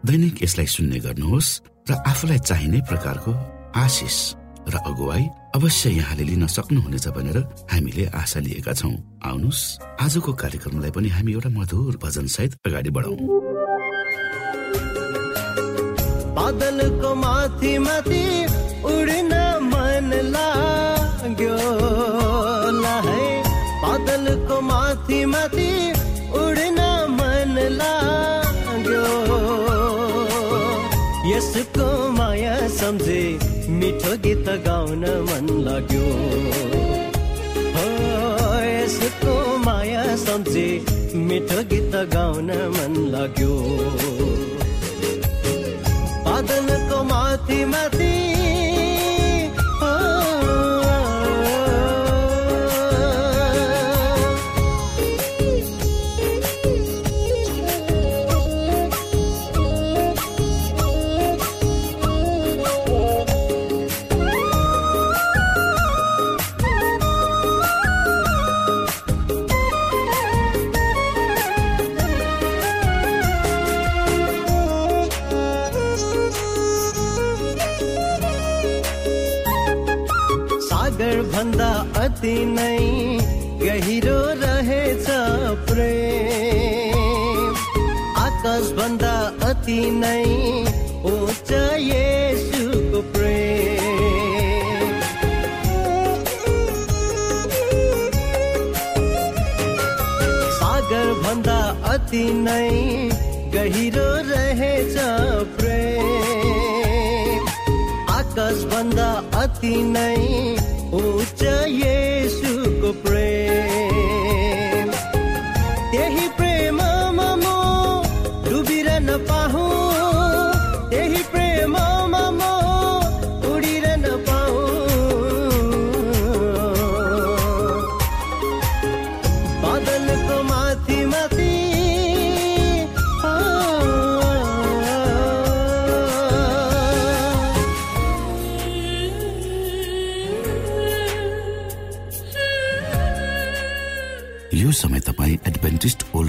दैनिक यसलाई सुन्ने गर्नुहोस् र आफूलाई चाहिने प्रकारको आशिष र अगुवाई अवश्य यहाँले लिन सक्नुहुनेछ भनेर हामीले आशा लिएका छौँ। आउनुहोस्। आजको कार्यक्रमलाई पनि हामी एउटा मधुर भजन सहित अगाडि बढाउ। बादलको माथि माथि उड्न मन लाग्यो। बादलको माथि माथि यसको माया सम्झे मिठो गीत गाउन मन लाग्यो। हो यसको माया सम्झे मिठो गीत गाउन मन लाग्यो। बादलको माथि माथि अति नै गहिरो रहेछ प्रेम। आकाश भन्दा अति नै उच्च प्रेम। भन्दा अति नै गहिरो रहेछ प्रेम। आकाश भन्दा अति नै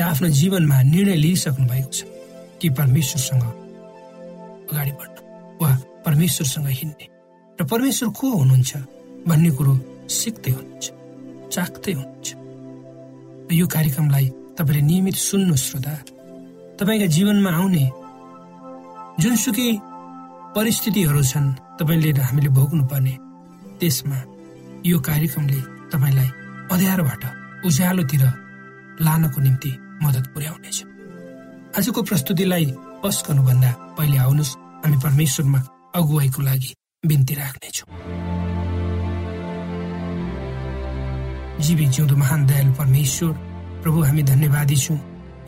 आफ्नो जीवनमा निर्णय लिइसक्नु भएको छ कि परमेश्वरसँग अगाडि बढ्नु वा परमेश्वरसँग हिँड्ने। र परमेश्वर को हुनुहुन्छ भन्ने कुरो सिक्दै हुनुहुन्छ चाख्दै हुनुहुन्छ। यो कार्यक्रमलाई तपाईँले नियमित सुन्नु श्रोता तपाईँका जीवनमा आउने जुनसुकै परिस्थितिहरू छन् तपाईँले र हामीले भोग्नुपर्ने त्यसमा यो कार्यक्रमले तपाईँलाई अँध्यारोबाट उज्यालोतिर लानको निम्ति मद्दत पुर्याउनेछ। आजको प्रस्तुतिलाई पस गर्नुभन्दा पहिले आउनुहोस् हामी परमेश्वरमा अगुवाईको लागि बिन्ती राख्नेछौँ। जीवी जिउँदो महान दयालु परमेश्वर प्रभु हामी धन्यवादी छौँ।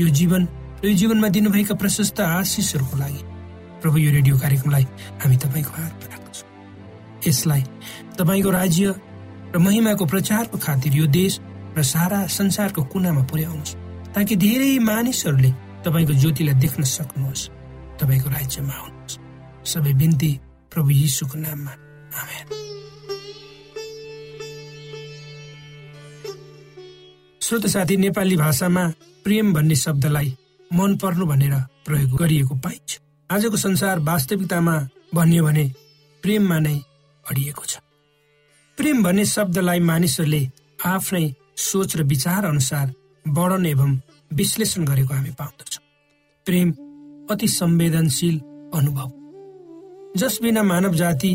यो जीवन र यो जीवनमा दिनुभएका प्रशस्त आशिषहरूको लागि। प्रभु यो रेडियो कार्यक्रमलाई हामी तपाईँको हातमा राख्दछौँ। यसलाई तपाईँको राज्य र महिमाको प्रचारको खातिर यो देश र सारा संसारको कुनामा पुर्याउनुहोस्। ताकि धेरै मानिसहरूले तपाईँको ज्योतिलाई देख्न सक्नुहोस्। तपाईँको राज्यमा आउनुहोस्। सबै बिन्ती प्रभु यीशुको नाममा। आमेन। श्रोत साथी नेपाली भाषामा प्रेम भन्ने शब्दलाई मन पर्नु भनेर प्रयोग गरिएको पाइन्छ। आजको संसार वास्तविकतामा भनियो भने प्रेममा नै अडिएको छ। प्रेम भन्ने शब्दलाई मानिसहरूले आफ्नै सोच र विचार अनुसार वर्णन एवं विश्लेषण गरेको हामी पाउँदछौँ। प्रेम अति संवेदनशील अनुभव। जस बिना मानव जाति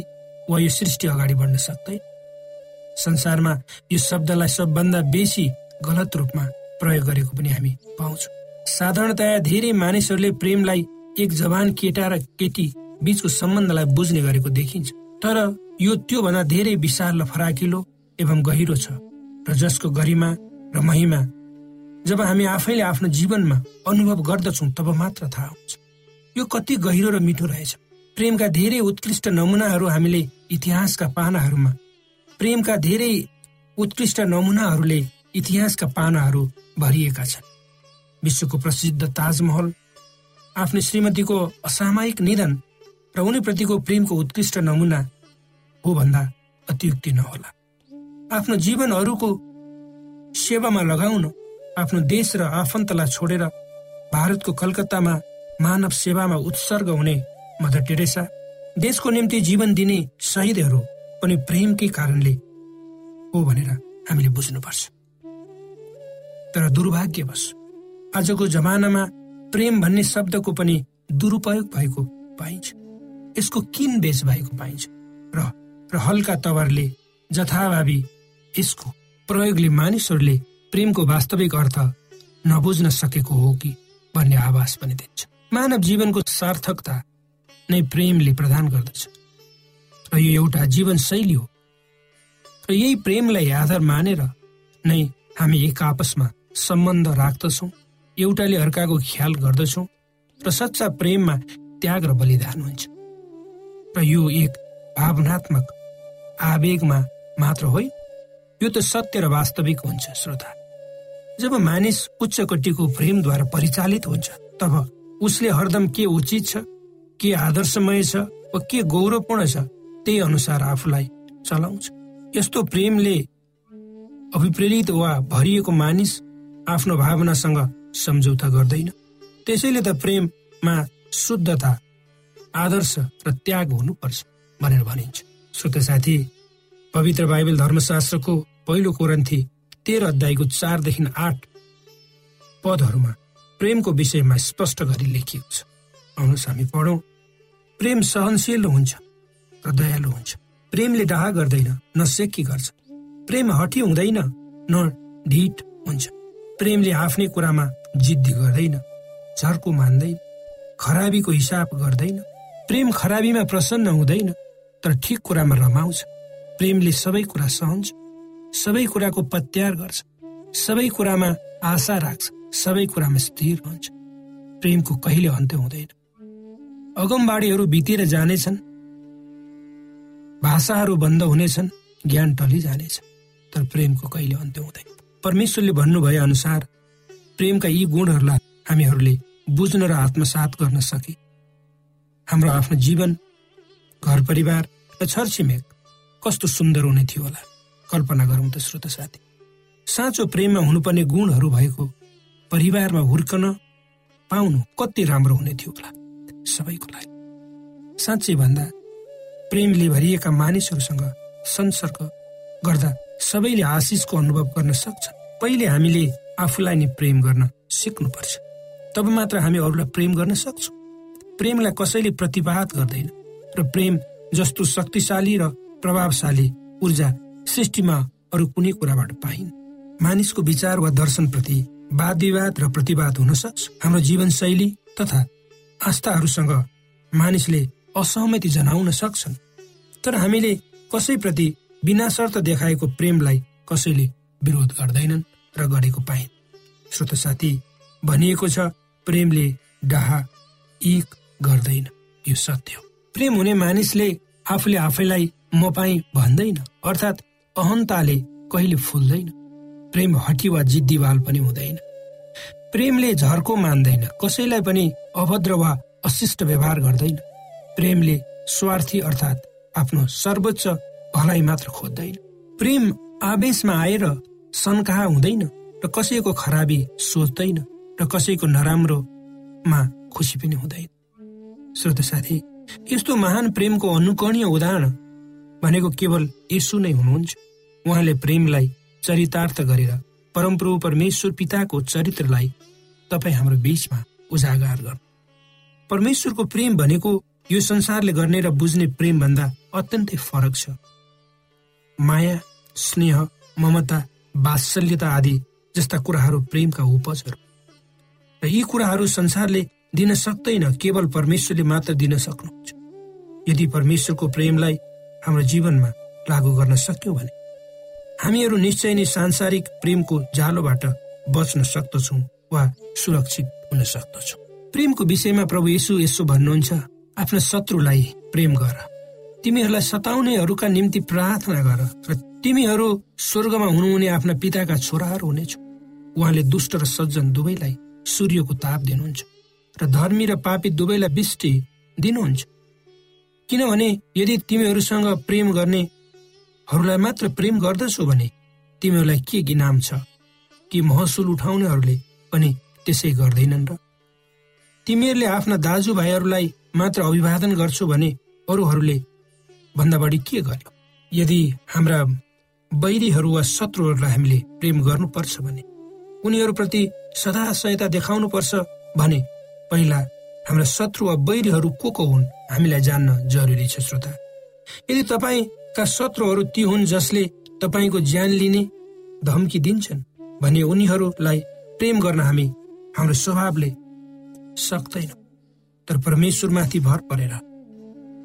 वा यो सृष्टि अगाडि बढ्न सक्दैन संसारमा यो शब्दलाई सबभन्दा बेसी गलत रूपमा प्रयोग गरेको पनि हामी पाउँछौँ। साधारणतया धेरै मानिसहरूले प्रेमलाई एक जवान केटा र केटी बीचको सम्बन्धलाई बुझ्ने गरेको देखिन्छ। तर यो त्योभन्दा धेरै विशाल र फराकिलो एवं गहिरो छ। र जसको गरिमा र महिमा। जब हामी आफैले आफ्नो जीवनमा अनुभव गर्दछौँ तब मात्र थाहा हुन्छ। यो कति गहिरो र मिठो रहेछ। प्रेमका धेरै उत्कृष्ट नमुनाहरू हामीले इतिहासका पानाहरूमा प्रेमका धेरै उत्कृष्ट नमुनाहरूले इतिहासका पानाहरू भरिएका छन्। विश्वको प्रसिद्ध ताजमहल आफ्नो श्रीमतीको असामयिक निधन र उनीप्रतिको प्रेमको उत्कृष्ट नमुना हो भन्दा अतियुक्ति नहोला। आफ्नो जीवनहरूको सेवामा लगाउन आफ्नो देश र आफन्तलाई छोडेर भारतको कलकत्तामा मानव सेवामा उत्सर्ग हुने मदर टेरेसा देशको निम्ति जीवन दिने शहीदहरू पनि प्रेमकै कारणले हो भनेर हामीले बुझ्नुपर्छ। तर दुर्भाग्यवश आजको जमानामा प्रेम भन्ने शब्दको पनि दुरुपयोग भएको पाइन्छ। यसको किन बेच भएको पाइन्छ? र र हल्का तवरले जथाभावी यसको प्रयोगले मानिसहरूले प्रेमको वास्तविक अर्थ नबुझ्न सकेको हो कि भन्ने आभास पनि दिन्छ। मानव जीवनको सार्थकता नै प्रेमले प्रदान गर्दछ। र यो एउटा जीवन शैली हो। र यही प्रेमलाई आधार मानेर नै हामी एक आपसमा सम्बन्ध राख्दछौँ एउटाले अर्काको ख्याल गर्दछौँ र सच्चा प्रेममा त्याग र बलिदान हुन्छ। र यो एक भावनात्मक आवेगमा मात्र होइन यो त सत्य र वास्तविक हुन्छ श्रोता। जब मानिस उच्च कोटीको प्रेमद्वारा परिचालित हुन्छ तब उसले हरदम के उचित छ के आदर्शमय छ वा के गौरवपूर्ण छ त्यही अनुसार आफूलाई चलाउँछ। यस्तो प्रेमले अभिप्रेरित वा भरिएको मानिस आफ्नो भावनासँग सम्झौता गर्दैन। त्यसैले त प्रेममा शुद्धता आदर्श र त्याग हुनुपर्छ भनेर भनिन्छ। श्रोत साथी पवित्र बाइबल धर्मशास्त्रको पहिलो कोरन्थी तेह्र अध्यायको चारदेखि आठ पदहरूमा प्रेमको विषयमा स्पष्ट गरी लेखिएको छ। आउनुहोस् हामी पढौँ। प्रेम सहनशील हुन्छ र दयालु हुन्छ। प्रेमले डाहा गर्दैन न सेकी गर्छ। प्रेम हटी हुँदैन न ढिट हुन्छ। प्रेमले आफ्नै कुरामा जिद्दी गर्दैन झर्को मान्दैन खराबीको हिसाब गर्दैन। प्रेम खराबीमा प्रसन्न हुँदैन तर ठिक कुरामा रमाउँछ। प्रेमले सबै कुरा सहन्छ सबै कुराको पत्यार गर्छ सबै कुरामा आशा राख्छ सबै कुरामा स्थिर हुन्छ। प्रेमको कहिले अन्त्य हुँदैन। अगमबाडीहरू बितेर जानेछन् भाषाहरू बन्द हुनेछन् ज्ञान टली जानेछ तर प्रेमको कहिले अन्त्य हुँदैन। परमेश्वरले भन्नुभए अनुसार प्रेमका यी गुणहरूलाई हामीहरूले बुझ्न र आत्मसात गर्न सके। हाम्रो आफ्नो जीवन घर परिवार र छरछिमेक कस्तो सुन्दर हुने थियो होला। कल्पना गरौँ त श्रोत साथी। साँचो प्रेममा हुनुपर्ने गुणहरू भएको परिवारमा हुर्कन पाउनु कति राम्रो हुने थियो होला सबैको लागि। साँच्चै भन्दा प्रेमले भरिएका मानिसहरूसँग संसर्ग गर्दा सबैले आशिषको अनुभव गर्न सक्छन्। पहिले हामीले आफूलाई नै प्रेम गर्न सिक्नुपर्छ। तब मात्र हामी अरूलाई प्रेम गर्न सक्छौँ। प्रेमलाई कसैले प्रतिवाद गर्दैन र प्रेम जस्तो शक्तिशाली र प्रभावशाली ऊर्जा सृष्टिमा अरू कुनै कुराबाट पाइन्। मानिसको विचार वा दर्शनप्रति वाद विवाद र प्रतिवाद हुन सक्छ। हाम्रो जीवनशैली तथा आस्थाहरूसँग मानिसले असहमति जनाउन सक्छन्। तर हामीले कसैप्रति बिना शर्त देखाएको प्रेमलाई कसैले विरोध गर्दैनन् र गरेको पाइन्। श्रोत साथी भनिएको छ प्रेमले डाहा एक गर्दैन। यो सत्य हो। प्रेम हुने मानिसले आफूले आफैलाई म भन्दैन। अर्थात् अहन्ताले कहिले फुल्दैन। प्रेम हटी वा जिद्दीवाल पनि हुँदैन। प्रेमले झर्को मान्दैन। कसैलाई पनि अभद्र वा अशिष्ट व्यवहार गर्दैन। प्रेमले स्वार्थी अर्थात् आफ्नो सर्वोच्च भलाइ मात्र खोज्दैन। प्रेम आवेशमा आएर सन्काहा हुँदैन र कसैको खराबी सोच्दैन र कसैको नराम्रोमा खुसी पनि हुँदैन। श्रोत साथी यस्तो महान प्रेमको अनुकरणीय उदाहरण भनेको केवल यसु नै हुनुहुन्छ। उहाँले प्रेमलाई चरितार्थ गरेर परमप्रभु परमेश्वर पिताको चरित्रलाई तपाईँ हाम्रो बीचमा उजागर गर्नु। परमेश्वरको प्रेम भनेको यो संसारले गर्ने र बुझ्ने प्रेम भन्दा अत्यन्तै फरक छ। माया स्नेह ममता वात्सल्यता आदि जस्ता कुराहरू प्रेमका उपजहरू। र यी कुराहरू संसारले दिन सक्दैन केवल परमेश्वरले मात्र दिन सक्नुहुन्छ। यदि परमेश्वरको प्रेमलाई हाम्रो जीवनमा लागू गर्न सक्यौँ भने हामीहरू निश्चय नै सांसारिक प्रेमको जालोबाट बच्न सक्दछौँ वा सुरक्षित हुन सक्दछौँ। प्रेमको विषयमा प्रभु यसो यसो भन्नुहुन्छ आफ्नो शत्रुलाई प्रेम गर। तिमीहरूलाई सताउनेहरूका निम्ति प्रार्थना गर र तिमीहरू स्वर्गमा हुनुहुने आफ्ना पिताका छोराहरू हुनेछौ। उहाँले दुष्ट र सज्जन दुवैलाई सूर्यको ताप दिनुहुन्छ र धर्मी र पापी दुवैलाई बिष्टि दिनुहुन्छ। किनभने यदि तिमीहरूसँग प्रेम गर्नेहरूलाई मात्र प्रेम गर्दछौ भने तिमीहरूलाई के गिनाम छ? कि महसुल उठाउनेहरूले पनि त्यसै गर्दैनन् र? तिमीहरूले आफ्ना दाजुभाइहरूलाई मात्र अभिवादन गर्छौ भने अरूहरूले भन्दा बढी के गर्यो? यदि हाम्रा बैरीहरू वा शत्रुहरूलाई हामीले प्रेम गर्नुपर्छ भने उनीहरूप्रति सदा सहायता देखाउनु पर्छ भने पहिला हाम्रा शत्रु वा बैरीहरू को को हुन् हामीलाई जान्न जरुरी छ श्रोता। यदि तपाईँका शत्रुहरू ती हुन् जसले तपाईँको ज्यान लिने धम्की दिन्छन् भने उनीहरूलाई प्रेम गर्न हामी हाम्रो स्वभावले सक्दैन तर परमेश्वरमाथि भर परेर।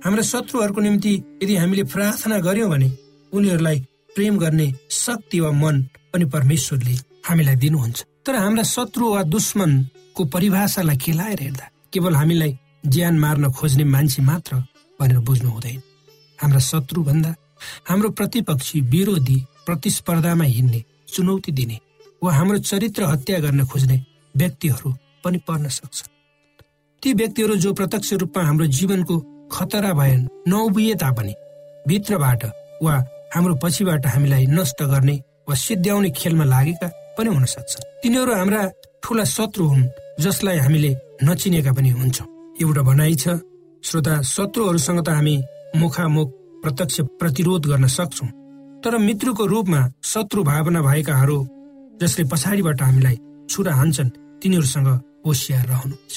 हाम्रा शत्रुहरूको निम्ति यदि हामीले प्रार्थना गर्यौँ भने उनीहरूलाई प्रेम गर्ने शक्ति वा मन पनि परमेश्वरले हामीलाई दिनुहुन्छ। तर हाम्रा शत्रु वा दुश्मनको परिभाषालाई खेलाएर हेर्दा केवल हामीलाई ज्यान मार्न खोज्ने मान्छे मात्र भनेर बुझ्नु हुँदैन। हाम्रा शत्रु भन्दा हाम्रो प्रतिपक्षी विरोधी प्रतिस्पर्धामा हिँड्ने चुनौती दिने वा हाम्रो चरित्र हत्या गर्न खोज्ने व्यक्तिहरू पनि पर्न सक्छ ती व्यक्तिहरू जो प्रत्यक्ष रूपमा हाम्रो जीवनको खतरा भए नउभिए तापनि भित्रबाट वा हाम्रो पछिबाट हामीलाई नष्ट गर्ने वा सिद्ध्याउने खेलमा लागेका पनि हुन सक्छ तिनीहरू हाम्रा ठुला शत्रु हुन् जसलाई हामीले नचिनेका पनि हुन्छौँ। एउटा भनाइ छ श्रोता शत्रुहरूसँग त हामी मुखामुख प्रत्यक्ष प्रतिरोध गर्न सक्छौँ। तर मित्रको रूपमा शत्रु भावना भएकाहरू जसले पछाडिबाट हामीलाई छुरा हान्छन् तिनीहरूसँग होसियार रहनुहुन्छ।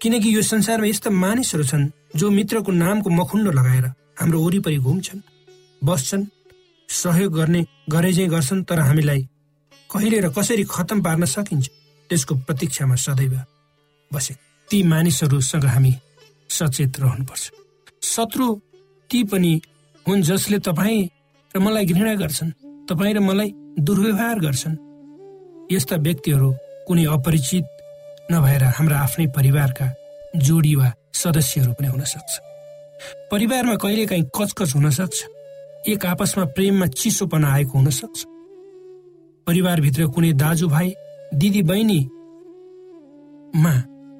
किनकि यो संसारमा यस्ता मानिसहरू छन् जो मित्रको नामको मखुण्डो लगाएर हाम्रो वरिपरि घुम्छन् बस्छन् सहयोग गर्ने गरे चाहिँ गर्छन् तर हामीलाई कहिले र कसरी खतम पार्न सकिन्छ त्यसको प्रतीक्षामा सदैव बसे ती मानिसहरूसँग हामी सचेत रहनुपर्छ। शत्रु ती पनि हुन् जसले तपाईँ र मलाई घृणा गर्छन् तपाईँ र मलाई दुर्व्यवहार गर्छन्। यस्ता व्यक्तिहरू कुनै अपरिचित नभएर हाम्रा आफ्नै परिवारका जोडी वा सदस्यहरू पनि हुन सक्छ। परिवारमा कहिलेकाहीँ कचकच हुन सक्छ। एक आपसमा प्रेममा चिसोपना आएको हुन सक्छ। परिवारभित्र कुनै दाजुभाइ दिदी बहिनीमा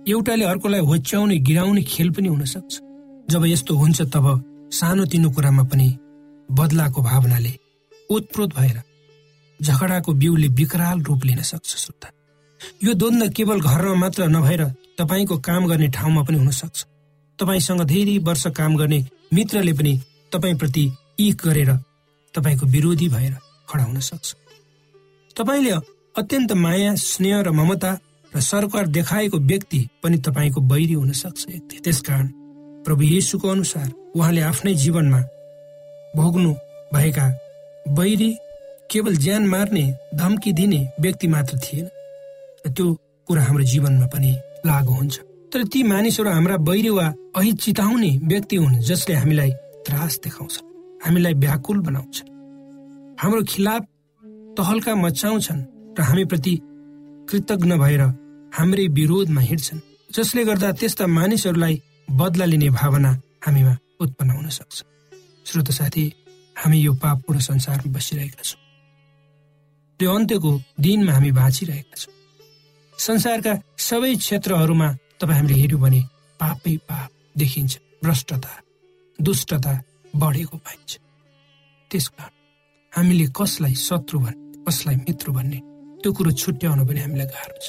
एउटाले अर्कोलाई होच्याउने गिराउने खेल पनि हुन सक्छ। जब यस्तो हुन्छ तब सानो तिनो कुरामा पनि बदलाको भावनाले ओतप्रोत भएर झगडाको बिउले विकराल रूप लिन सक्छ श्रोता। यो द्वन्द केवल घरमा मात्र नभएर तपाईँको काम गर्ने ठाउँमा पनि हुन सक्छ। तपाईँसँग धेरै वर्ष काम गर्ने मित्रले पनि तपाईँप्रति इक गरेर तपाईँको विरोधी भएर खडा हुन सक्छ। तपाईँले अत्यन्त माया स्नेह र ममता र सरकार देखाएको व्यक्ति पनि तपाईँको बैरी हुन सक्छ त्यसकारण प्रभु येसुको अनुसार उहाँले आफ्नै जीवनमा भोग्नु भएका बैरी केवल ज्यान मार्ने धम्की दिने व्यक्ति मात्र थिएन। त्यो कुरा हाम्रो जीवनमा पनि लागु हुन्छ। तर ती मानिसहरू हाम्रा बैरी वा अहि चिताउने व्यक्ति हुन् जसले हामीलाई त्रास देखाउँछ हामीलाई व्याकुल बनाउँछ हाम्रो खिलाफ तहल्का मचाउँछन् र हामीप्रति कृतज्ञ भएर हाम्रै विरोधमा हिँड्छन् जसले गर्दा त्यस्ता मानिसहरूलाई बदला लिने भावना हामीमा उत्पन्न हुन सक्छ। श्रोत साथी हामी यो पापपूर्ण संसारमा बसिरहेका छौँ। त्यो अन्त्यको दिनमा हामी बाँचिरहेका छौँ। संसारका सबै क्षेत्रहरूमा तपाईँ हामीले हेऱ्यौँ भने पापै पाप देखिन्छ भ्रष्टता दुष्टता बढेको पाइन्छ। त्यस कारण हामीले कसलाई शत्रु भन्ने कसलाई मित्र भन्ने त्यो कुरो छुट्याउन पनि हामीलाई गाह्रो छ।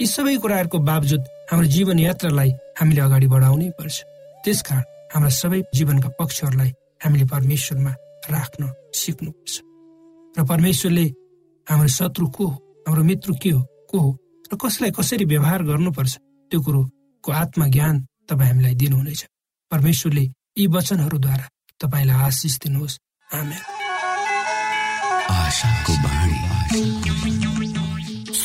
यी सबै कुराहरूको बावजुद हाम्रो जीवन यात्रालाई हामीले अगाडि बढाउनै पर्छ। त्यसकारण हाम्रा सबै जीवनका पक्षहरूलाई हामीले परमेश्वरमा राख्न सिक्नुपर्छ। र परमेश्वरले हाम्रो शत्रु को हो हाम्रो मित्र के हो को हो र कसलाई कसरी व्यवहार गर्नुपर्छ त्यो कुरोको आत्मज्ञान तपाईँ हामीलाई दिनुहुनेछ। परमेश्वरले यी वचनहरूद्वारा तपाईँलाई आशिष दिनुहोस्। आमेन।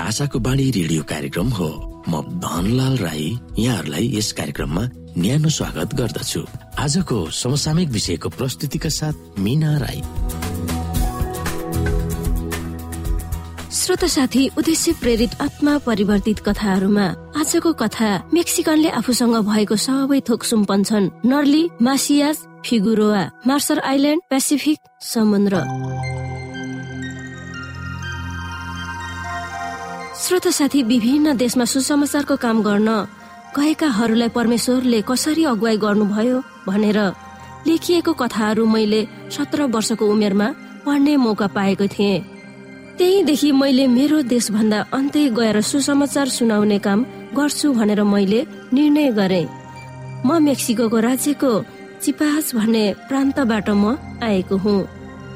आशाको बाणी रेडियो कार्यक्रम हो। म धनलाल राई यहाँहरूलाई यस कार्यक्रममा न्यानो स्वागत गर्दछु। आजको समसामयिक विषयको प्रस्तुतिका साथ मिना राई। श्रोत साथी उद्देश्य प्रेरित आत्मा परिवर्तित कथाहरूमा आजको कथा मेक्सिकनले आफूसँग भएको सबै थोक सुम्पन्छन् नर्ली मासियास फिगुरोवा मार्सर आइल्यान्ड पेसिफिक समुद्र श्रोत साथी विभिन्न देशमा सुसमाचारको काम गर्न गएकाहरूलाई परमेश्वरले कसरी अगुवाई गर्नुभयो भनेर लेखिएको कथाहरू मैले सत्र वर्षको उमेरमा पढ्ने मौका पाएको थिएँ। त्यहीदेखि मैले मेरो देशभन्दा अन्त्य गएर सुसमाचार सुनाउने काम गर्छु भनेर मैले निर्णय गरे। म मेक्सिको राज्यको चिपास भन्ने प्रान्तबाट म आएको हुँ।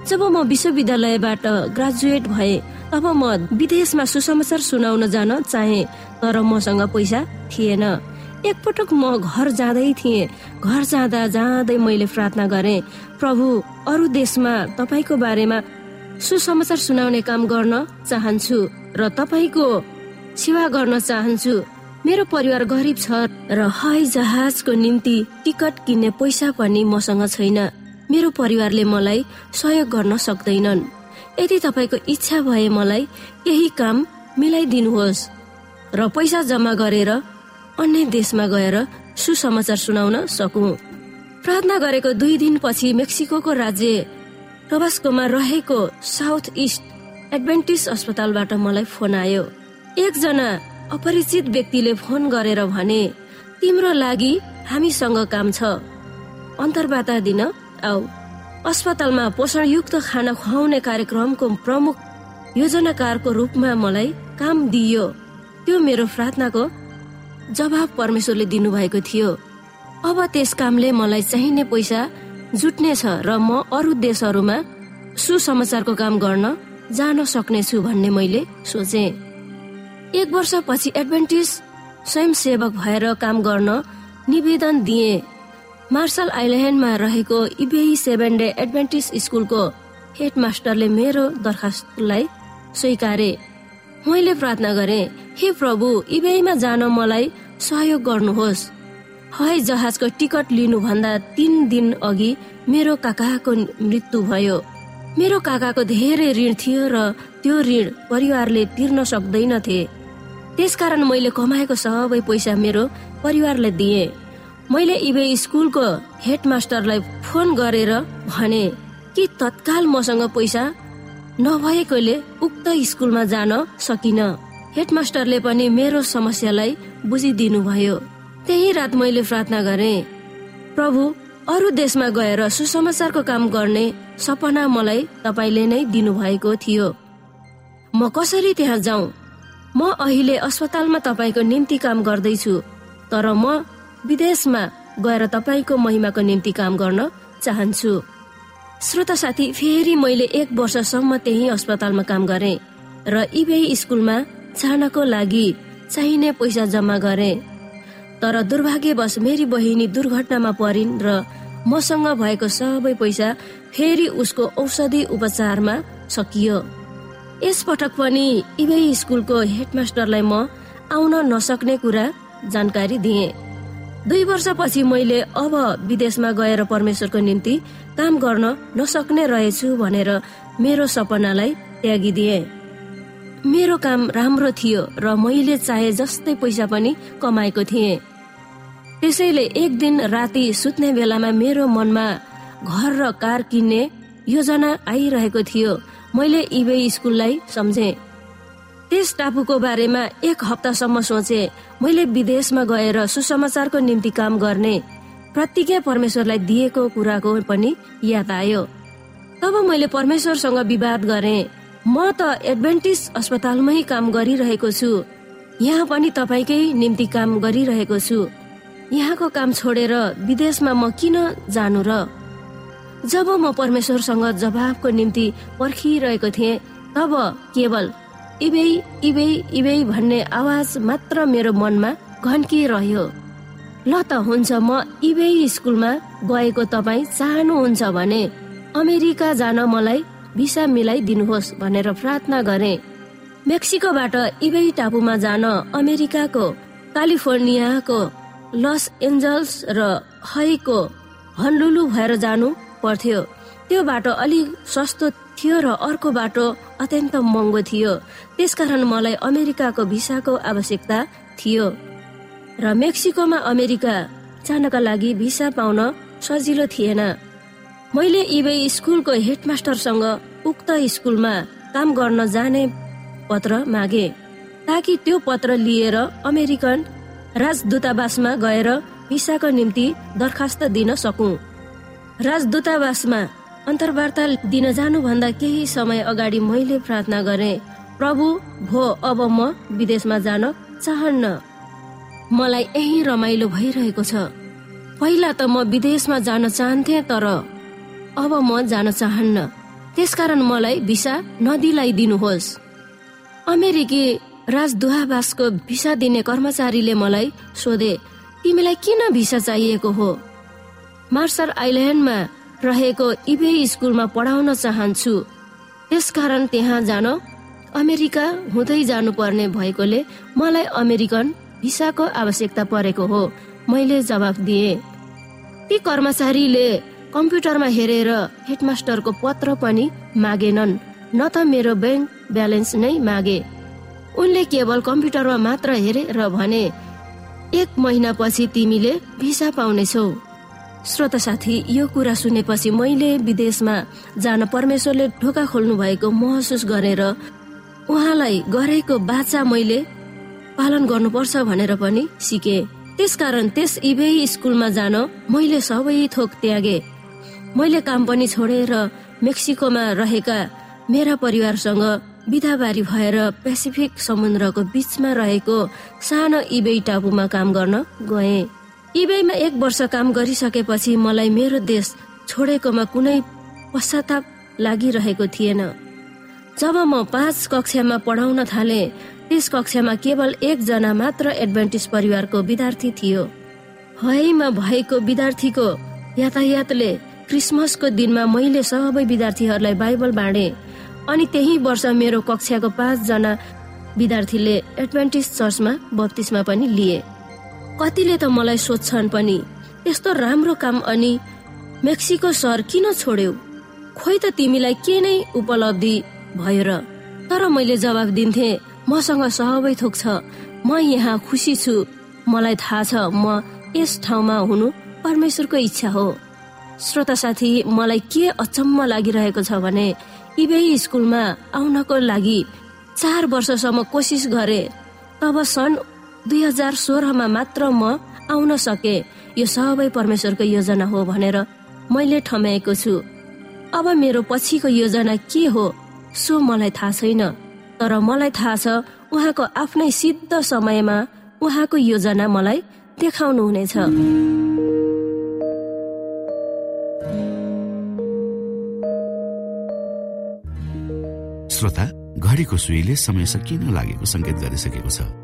जब म विश्वविद्यालयबाट ग्रेजुएट भए तब म विदेशमा सुसमाचार सुनाउन जान चाहे तर मसँग पैसा थिएन। एकपटक म घर जाँदै थिएँ। घर जाँदा जाँदै मैले प्रार्थना गरेँ प्रभु अरू देशमा तपाईँको बारेमा सुसमाचार सुनाउने काम गर्न चाहन्छु र तपाईँको सेवा गर्न चाहन्छु। मेरो परिवार गरिब छ र हवाई जहाजको निम्ति टिकट किन्ने पैसा पनि मसँग छैन। मेरो परिवारले मलाई सहयोग गर्न सक्दैनन्। यदि तपाईँको इच्छा भए मलाई यही काम मिलाइदिनुहोस् र पैसा जम्मा गरेर अन्य देशमा गएर सुसमाचार सुनाउन सकु। प्रार्थना गरेको दुई दिनपछि मेक्सिको राज्य टबास्कोमा रहेको साउथ इस्ट एडभेन्टिस अस्पतालबाट मलाई फोन आयो। एकजना अपरिचित व्यक्तिले फोन गरेर भने तिम्रो लागि हामीसँग काम छ। अन्तर्वार्ता दिन आऊ। अस्पतालमा पोषणयुक्त खाना खुवाउने कार्यक्रमको प्रमुख योजनाकारको रूपमा मलाई काम दिइयो त्यो मेरो प्रार्थनाको जवाब परमेश्वरले दिनुभएको थियो। अब त्यस कामले मलाई चाहिने पैसा जुट्नेछ र म अरू देशहरूमा सुसमाचारको काम गर्न जान सक्नेछु भन्ने मैले सोचे। एक वर्षपछि एडभेन्टिस स्वयंसेवक भएर काम गर्न निवेदन दिए। मार्सल आइल्यान्डमा रहेको इबेई सेभेन डे एडभेन्टिस स्कुलको हेडमास्टरले मेरो दरखास्तलाई स्वीकारे। मैले प्रार्थना गरे हे प्रभु इबेईमा जान मलाई सहयोग गर्नुहोस्। हवाई जहाजको टिकट लिनुभन्दा तीन दिन अघि मेरो काकाको मृत्यु भयो। मेरो काकाको धेरै ऋण थियो र त्यो ऋण परिवारले तिर्न सक्दैनथे त्यसकारण मैले कमाएको सबै पैसा मेरो परिवारलाई दिए। मैले इबे स्कुलको हेडमास्टरलाई फोन गरेर भने कि तत्काल मसँग पैसा नभएकोले उक्त स्कुलमा जान सकिन? हेडमास्टरले पनि मेरो समस्यालाई बुझिदिनु भयो त्यही रात मैले प्रार्थना गरे प्रभु अरू देशमा गएर सुसमाचारको काम गर्ने सपना मलाई तपाईँले नै दिनुभएको थियो। म कसरी त्यहाँ जाउँ म अहिले अस्पतालमा तपाईँको निम्ति काम गर्दैछु तर म विदेशमा गएर तपाईँको महिमाको निम्ति काम गर्न चाहन्छु। श्रोता साथी फेरि मैले एक वर्षसम्म त्यही अस्पतालमा काम गरे र इबे स्कुलमा जानको लागि चाहिने पैसा जम्मा गरे। तर दुर्भाग्यवश मेरी बहिनी दुर्घटनामा परिन् र मसँग भएको सबै पैसा फेरि उसको औषधि उपचारमा सकियो। यसपटक पनि इबे स्कुलको हेडमास्टरलाई म आउन नसक्ने कुरा जानकारी दिए। दुई वर्षपछि मैले अब विदेशमा गएर परमेश्वरको निम्ति काम गर्न नसक्ने रहेछु भनेर मेरो सपनालाई त्यागिदिए मेरो काम राम्रो थियो र मैले चाहे जस्तै पैसा पनि कमाएको थिएँ। त्यसैले एक दिन राति सुत्ने बेलामा मेरो मनमा घर र कार किन्ने योजना आइरहेको थियो। मैले इबे स्कुललाई सम्झे। त्यस टापुको बारेमा एक हप्तासम्म सोचे मैले विदेशमा गएर सुसमाचारको निम्ति काम गर्ने प्रतिज्ञा परमेश्वरलाई दिएको कुराको पनि याद आयो। तब मैले परमेश्वरसँग विवाद गरे। म त एडभेन्टिस अस्पतालमै काम गरिरहेको छु। यहाँ पनि तपाईँकै निम्ति काम गरिरहेको छु। यहाँको काम छोडेर विदेशमा म किन जानु र? जब म परमेश्वरसँग जवाबको निम्ति पर्खिरहेको थिएँ तब केवल इबे इबे इबे भन्ने आवाज मात्र मेरो मनमा घन्किरह्यो। ल त हुन्छ म इबे स्कुलमा गएको तपाईँ चाहनुहुन्छ भने अमेरिका जान मलाई भिसा मिलाइदिनुहोस् भनेर प्रार्थना गरे। मेक्सिकोबाट इबे टापुमा जान अमेरिकाको क्यालिफोर्नियाको लस एन्जल्स र हईको हन्लुलु भएर जानु पर्थ्यो। त्यो बाटो अलिक सस्तो थियो र अर्को बाटो अत्यन्त महँगो थियो। त्यसकारण मलाई अमेरिकाको भिसाको आवश्यकता थियो। र मेक्सिकोमा अमेरिका जानका लागि भिसा पाउन सजिलो थिएन। मैले इबे स्कुलको हेडमास्टरसँग उक्त स्कुलमा काम गर्न जाने पत्र मागे ताकि त्यो पत्र लिएर अमेरिकन राजदूतावासमा गएर भिसाको निम्ति दरखास्त दिन सकु। राजदूतावासमा अन्तर्वार्ता दिन जानुभन्दा केही समय अगाडि मैले प्रार्थना गरे प्रभु भो अब म विदेशमा जान चाहन्न। मलाई यही रमाइलो भइरहेको छ। पहिला त म विदेशमा जान चाहन्थे तर अब म जान चाहन्न। त्यसकारण मलाई भिसा नदिलाइदिनुहोस् अमेरिकी राजदूतावासको भिसा दिने कर्मचारीले मलाई सोधे तिमीलाई किन भिसा चाहिएको हो? मार्सल आइल्यान्डमा रहेको इबे स्कुलमा पढाउन चाहन्छु। त्यसकारण त्यहाँ जान अमेरिका हुँदै जानुपर्ने भएकोले मलाई अमेरिकन भिसाको आवश्यकता परेको हो मैले जवाफ दिए। ती कर्मचारीले कम्प्युटरमा हेरेर हेडमास्टरको पत्र पनि मागेनन् न त मेरो ब्याङ्क ब्यालेन्स नै मागे। उनले केवल कम्प्युटरमा मात्र हेरे र भने एक महिनापछि तिमीले भिसा पाउनेछौ। श्रोता साथी यो कुरा सुनेपछि मैले विदेशमा जान परमेश्वरले ढोका खोल्नु भएको महसुस गरेर उहाँलाई गरेको बाचा मैले पालन गर्नुपर्छ भनेर पनि सिके। त्यसकारण त्यस इबे स्कुलमा जान मैले सबै थोक त्यागे। मैले काम पनि छोडेर मेक्सिकोमा रहेका मेरा परिवारसँग बिदाबारी भएर पेसिफिक समुद्रको बीचमा रहेको सानो इबे टापुमा काम गर्न गए। इबेमा एक वर्ष काम गरिसकेपछि मलाई मेरो देश छोडेकोमा कुनै पश्चाताप लागिरहेको थिएन। जब म पाँच कक्षामा पढाउन थाले त्यस कक्षामा केवल एकजना मात्र एडभान्टेज परिवारको विद्यार्थी थियो। हयमा भएको विद्यार्थीको यातायातले क्रिसमसको दिनमा मैले सबै विद्यार्थीहरूलाई बाइबल बाँडे अनि त्यही वर्ष मेरो कक्षाको पाँचजना विद्यार्थीले एडभान्टेज चर्चमा बत्तिसमा पनि लिए। कतिले त मलाई सोध्छन् पनि यस्तो राम्रो काम अनि मेक्सिको सहर किन छोड्यौ? खोइ त तिमीलाई के नै उपलब्धि भयो र? तर मैले जवाब दिन्थे मसँग सबै थोक छ। म यहाँ खुसी छु। मलाई थाहा छ म यस ठाउँमा हुनु परमेश्वरको इच्छा हो। श्रोता साथी मलाई के अचम्म लागिरहेको छ भने इबे स्कुलमा आउनको लागि चार वर्षसम्म कोसिस गरे तब सन् दुई हजार सोह्रमा मात्र म आउन सके। यो सबै परमेश्वरको योजना हो भनेर मैले ठम्याएको छु। अब मेरो पछिको योजना के हो सो मलाई थाहा छैन। तर मलाई थाहा छ उहाँको आफ्नै सिद्ध समयमा उहाँको योजना मलाई देखाउनुहुनेछ। श्रोता घडीको सुईले समय सकिन लागेको संकेत गरिसकेको छ।